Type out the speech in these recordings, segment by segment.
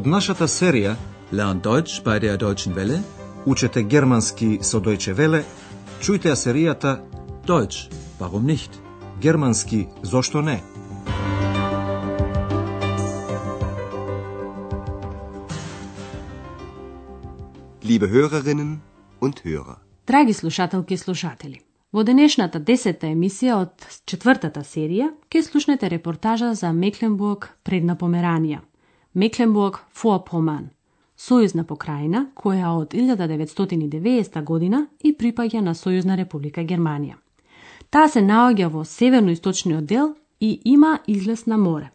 Од нашата серија Lern Deutsch bei der Deutschen Welle. Учете германски со Deutsche Welle, чујте ја серијата Deutsch, warum nicht? Германски зошто не? Liebe Hörerinnen und Hörer. Драги слушателки и слушатели, во денешната десета емисија од четвртата серија ќе слушнете репортажа за Мекленбург предна Померанија, Мекленбург Форпоман, сојузна покрајина која од 1990 година и припаѓа на Сојузна република Германија. Таа се наоѓа во северно-источниот дел и има излез на море.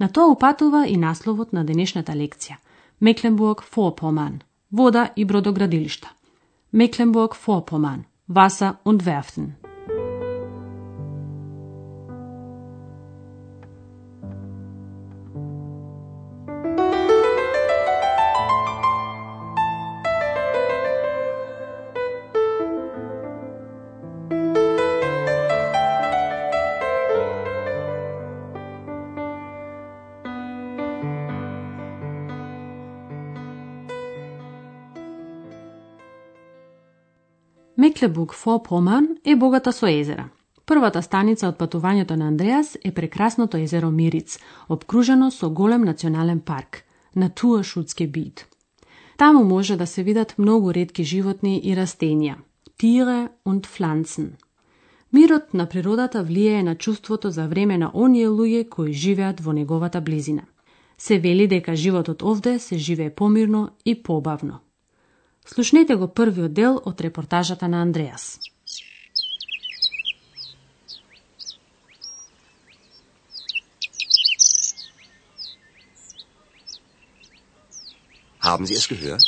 На тоа упатува и насловот на денешната лекција Мекленбург Форпоман, вода и бродоградилишта. Мекленбург-Vorpommern Wasser und Werften. Неклебук Фо Поман е богата со езера. Првата станица од патувањето на Андреас е прекрасното езеро Мириц, обкружено со голем национален парк, Naturschutzgebiet. Таму може да се видат многу редки животни и растенија, Tiere und Pflanzen. Мирот на природата влијае на чувството за време на оние луѓе кои живеат во неговата близина. Се вели дека животот овде се живее помирно и побавно. Слушнете го првиот дел од репортажата на Андреас. Haben Sie es gehört?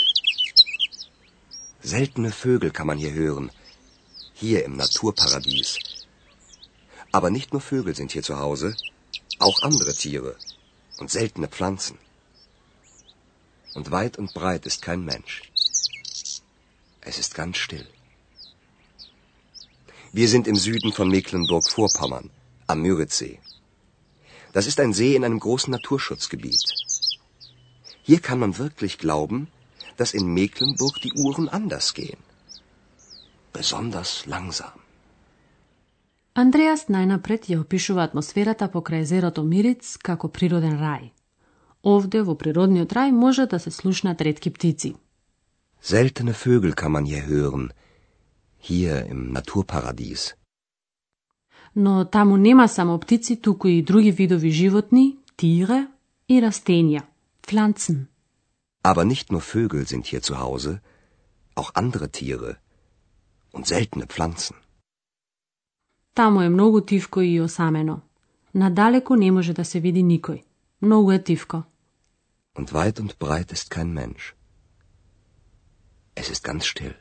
Seltene Vögel kann man hier hören. Hier im Naturparadies. Aber nicht nur Vögel sind hier zu Hause, auch andere Tiere und seltene Pflanzen. Und weit und breit ist kein Mensch. Es ist ganz still. Wir sind im Süden von Mecklenburg-Vorpommern, am Müritzsee. Das ist ein See in einem großen Naturschutzgebiet. Hier kann man wirklich glauben, dass in Mecklenburg die Uhren anders gehen. Besonders langsam. Андреас најнапред ја опишува атмосферата покрај езерото Мириц како природен рај. Овде во природниот рај може да се слушнат ретки птици. Seltene Vögel kann man hier hören. Hier im Naturparadies. Но таму нема само птици, туку и други видови животни, тире и растенија, Pflanzen. Aber nicht nur Vögel sind hier zu Hause, auch andere Tiere und seltene Pflanzen. Таму е многу тивко и осамено. Надалеку не може да се види никој. Многу е тивко. Und weit und breit ist kein Mensch. Es ist ganz still.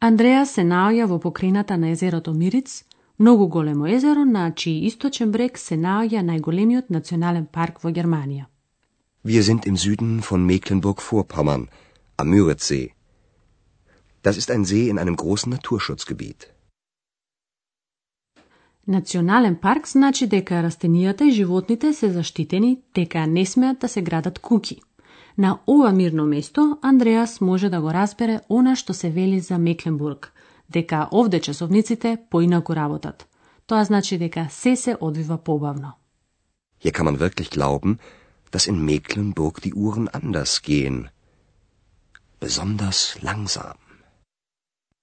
Андреа се наоѓа во покрината на езерото Мириц, многу големо езеро на чиј источен брег се наоѓа најголемиот национален парк во Германија. Wir sind im Süden von Mecklenburg-Vorpommern, am Müritzsee. Das ist ein See in einem großen Naturschutzgebiet. Национален парк значи дека растенијата и животните се заштитени, дека не смеат да се градат куки. На ова мирно место Андреас може да го разбере она што се вели за Мекленбург, дека овде часовниците поинаку работат. Тоа значи дека се се одвива побавно. Hier kann man wirklich glauben, dass in Mecklenburg die Uhren anders gehen. Besonders langsam.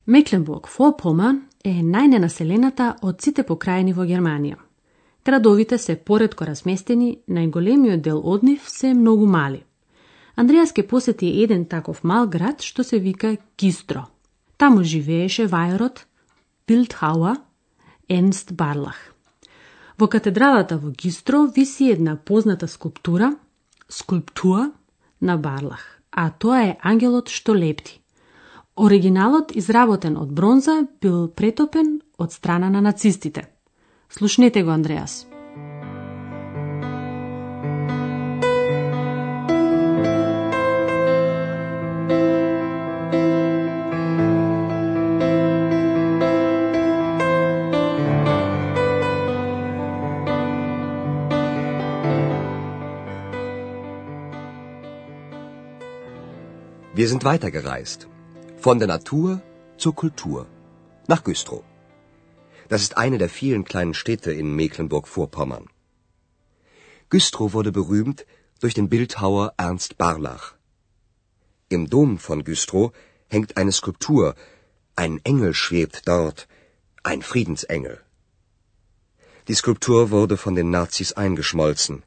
Мекленбург Форпоман е најненаселената од сите покрајни во Германија. Градовите се поредко разместени, најголемиот дел од нив се многу мали. Андреас ке посети еден таков мал град што се вика Гистро. Таму живееше вајерот Билдхауа Енст Барлах. Во катедралата во Гистро виси една позната скулптура, скулптура на Барлах, а тоа е ангелот што лепти. Оригиналот, изработен од бронза, бил претопен од страна на нацистите. Слушнете го, Андреас. Sind weitergereist. Von der Natur zur Kultur. Nach Güstrow. Das ist eine der vielen kleinen Städte in Mecklenburg-Vorpommern. Güstrow wurde berühmt durch den Bildhauer Ernst Barlach. Im Dom von Güstrow hängt eine Skulptur. Ein Engel schwebt dort. Ein Friedensengel. Die Skulptur wurde von den Nazis eingeschmolzen.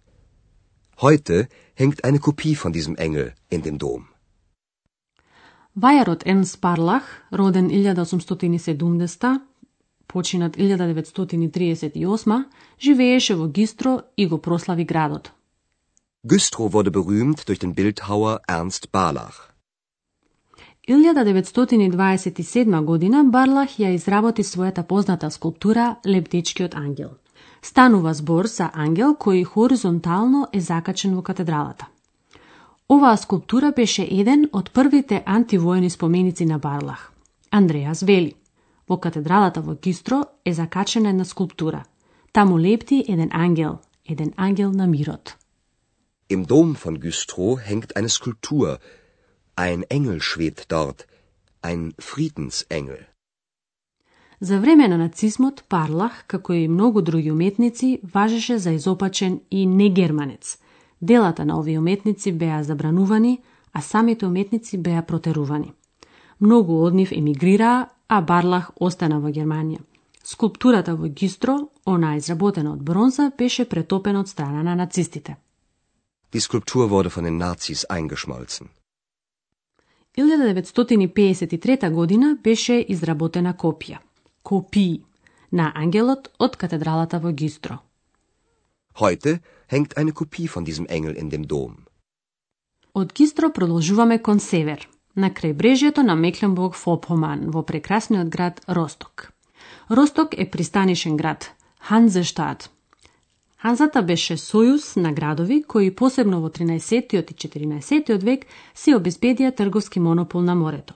Heute hängt eine Kopie von diesem Engel in dem Dom. Вајарот Енс Парлах, роден 1870, починат 1938, живееше во Гистро и го прослави градот. Güstrow wurde berühmt durch den Bildhauer Ernst Barlach. 1927 година Барлах ја изработи својата позната скулптура Лептичкиот ангел. Станува збор за ангел кој хоризонтално е закачен во катедралата. Оваа скулптура беше еден од првите антивоени споменици на Барлах. Андреас вели, во катедралата во Кистро е закачена една скулптура. Таму лепти еден ангел, еден ангел на мирот. Im Dom von Güstrow hängt eine Skulptur. Ein Engel schwebt dort. Ein Friedensengel. За време на нацизмот, Парлах, како и многу други уметници, важеше за изопачен и негерманец. Делата на овие уметници беа забранувани, а самите уметници беа протерувани. Многу од нив емигрираа, а Барлах остана во Германија. Скулптурата во Гистро, она изработена од бронза, беше претопена од страна на нацистите. Die Skulptur wurde von den Nazis eingeschmolzen. 1953 година беше изработена копија, копии, на ангелот од катедралата во Гистро. Heute hängt eine Kopie von diesem Engel in dem Dom. Од Гистро продолжуваме кон север, на крајбрежјето на Мекленбург-Фопоман, во прекрасниот град Росток. Росток е пристанишен град, Ханзештад. Ханзата беше сојуз на градови кои посебно во 13 и 14 век си обезбедија трговски монопол на морето.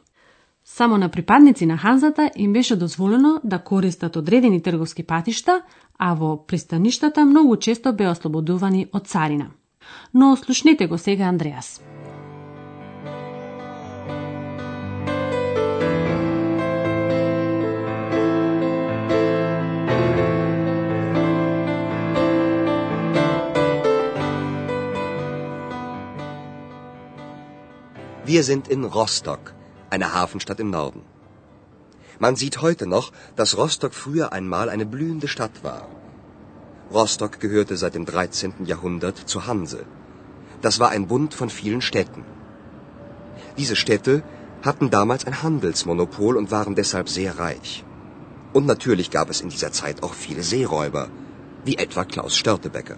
Само на припадници на Ханзата им беше дозволено да користат одредени трговски патишта, а во пристаништата многу често беа ослободувани од царина. Но слушнете го сега Андреас. Wir sind in Rostock, einer Hafenstadt im Norden. Man sieht heute noch, dass Rostock früher einmal eine blühende Stadt war. Rostock gehörte seit dem 13. Jahrhundert zur Hanse. Das war ein Bund von vielen Städten. Diese Städte hatten damals ein Handelsmonopol und waren deshalb sehr reich. Und natürlich gab es in dieser Zeit auch viele Seeräuber, wie etwa Klaus Störtebecker.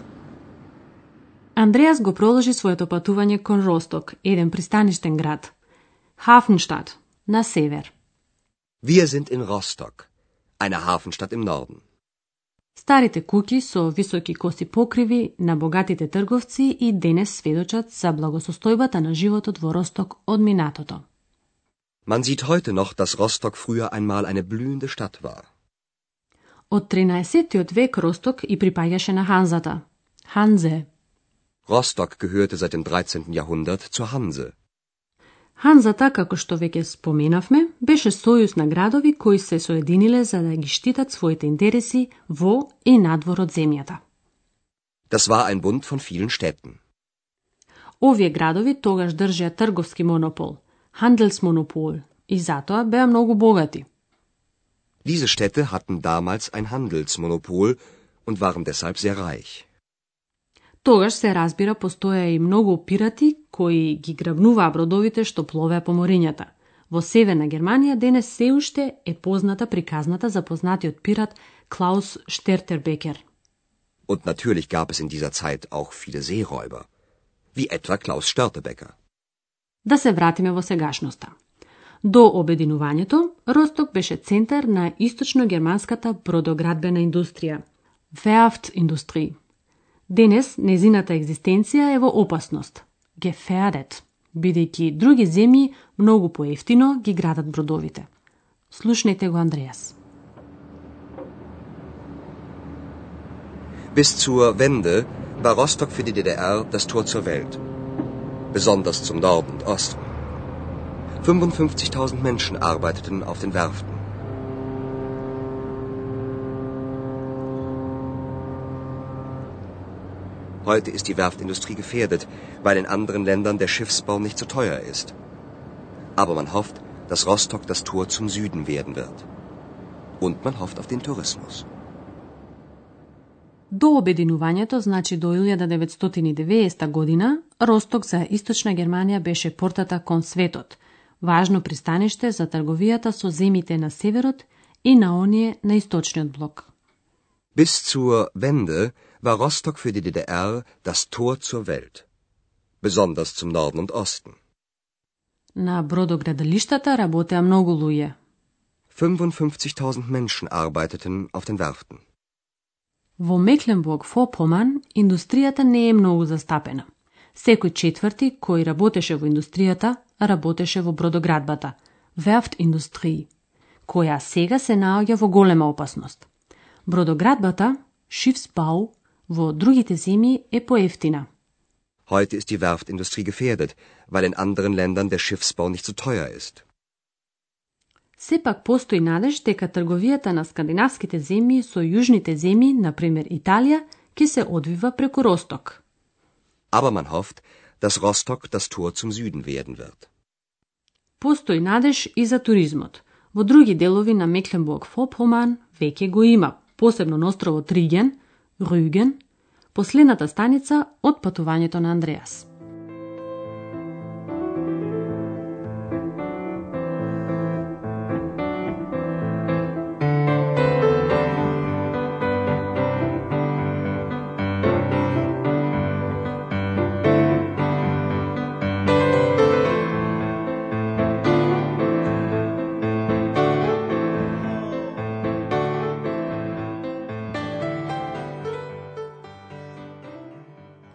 Андреас го продолжи своето патување кон Росток, еден пристаништен град. Hafenstadt, на север. Wir sind in Rostock, eine Hafenstadt im Norden. Старите куќи со високи коси покриви на богатите трговци и денес сведочат за благосостојбата на животот во Росток од минатото. Man sieht heute noch, dass Rostock früher einmal eine blühende Stadt war. Од 13. век Росток и припаѓаше на Ханзата. Ханзе. Rostock gehörte seit dem 13. Jahrhundert zur Hanse. Ханзата, како што веќе споменавме, беше сојуз на градови кои се соединиле за да ги штитат своите интереси во и надвор од земјата. Das war ein Bund von vielen Städten. Овие градови тогаш држеа трговски монопол, Handelsmonopol, и затоа беа многу богати. Diese Städte hatten damals ein Handelsmonopol und waren deshalb sehr reich. Тогаш се разбира постоја и многу пирати кои ги грабнуваа бродовите што пловеа по морињата. Во Северна Германија денес се уште е позната приказната за познатиот пират Клаус Штертербекер. Und natürlich gab es in dieser Zeit auch viele Seeräuber, wie etwa Klaus Störtebecker. Да се вратиме во сегашноста. До обединувањето, Росток беше центар на источно-германската бродоградбена индустрија, Werft индустрија. Денес незината екзистенција е во опасност, gefährdet, бидејќи други земји многу поевтино ги градат бродовите. Слушнете го Андреас. Bis zur Wende war Rostock für die DDR das Tor zur Welt, besonders zum Norden und Osten. 55.000 Menschen arbeiteten auf den Werften. Heute ist die Werftindustrie gefährdet, weil in anderen Ländern der Schiffsbau nicht so teuer ist. Aber man hofft, dass Rostock das Tor zum Süden werden wird. Und man hofft auf den Tourismus. До обединувањето, значи до 1990 година, Росток за Источна Германија беше портата кон светот, важно пристаниште за трговијата со земите на северот и на оние на источниот блок. Bis zur Wende war Rostock für die DDR das Tor zur Welt, besonders zum Norden und Osten. На бродоградилиштата работеа многу луѓе. 55.000 Menschen arbeiteten auf den Werften. Во Мекленбург-Фопоман индустријата не е многу застапена. Секој четврти кој работеше во индустријата, работеше во бродоградбата, Werft индустрии, која сега се наоѓа во голема опасност. Бродоградбата, Schiffsbau, во другите земји е поевтина. Heute ist die Werftindustrie gefährdet, weil in anderen Ländern der Schiffsbau nicht so teuer ist. Сепак постои надеж дека трговијата на скандинавските земји со јужните земји, например Италија, ќе се одвива преку Росток. Aber man hofft, dass Rostock das Tor zum Süden werden wird. Постои надеж и за туризмот. Во други делови на Мекленбург-Фопоман веќе го има, посебно на островот Риген, Рюген, последната станица од патувањето на Андреас.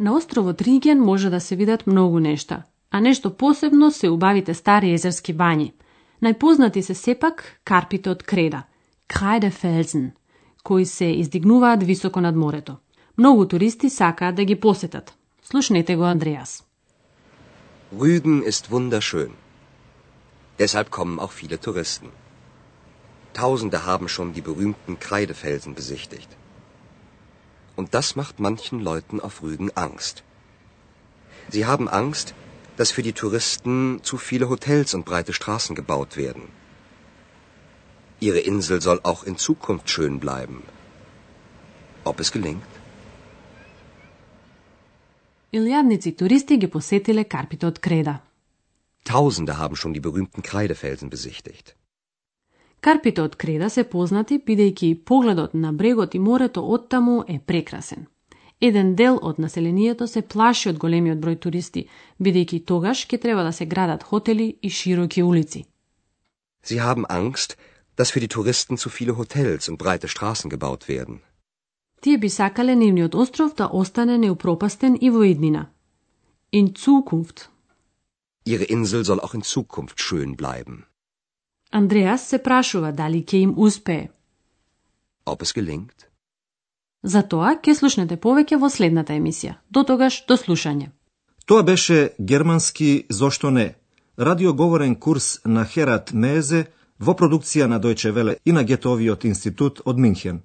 На островот Риген може да се видат многу нешта, а нешто посебно се убавите стари езерски бањи. Најпознати се сепак карпите од креда, крајдефелзен, кои се издигнуваат високо над морето. Многу туристи сакаат да ги посетат. Слушнете го Андреас. Rügen ist wunderschön. Deshalb kommen auch viele Touristen. Tausende haben schon die berühmten Kreidefelsen besichtigt. Und das macht manchen Leuten auf Rügen Angst. Sie haben Angst, dass für die Touristen zu viele Hotels und breite Straßen gebaut werden. Ihre Insel soll auch in Zukunft schön bleiben. Ob es gelingt? Илјадници туристи ги посетиле карпите од креда. Tausende haben schon die berühmten Kreidefelsen besichtigt. Карпите од креда се познати бидејќи погледот на брегот и морето оттаму е прекрасен. Еден дел од населението се плаши од големиот број туристи, бидејќи тогаш ќе треба да се градат хотели и широки улици. Sie haben Angst, dass für die Touristen zu viele Hotels und breite Straßen gebaut werden. Тие би сакале нивниот остров да остане неупропастен и во иднина. In Zukunft. Ihre Insel soll auch in Zukunft schön bleiben. Андреас се прашува дали ќе им успее. Ob es gelingt? За тоа ќе слушнете повеќе во следната емисија. До тогаш, до слушање. Тоа беше германски Зошто не? Радиоговорен курс на Херат Мезе во продукција на Дојче Веле и на Гетовиот институт од Минхен.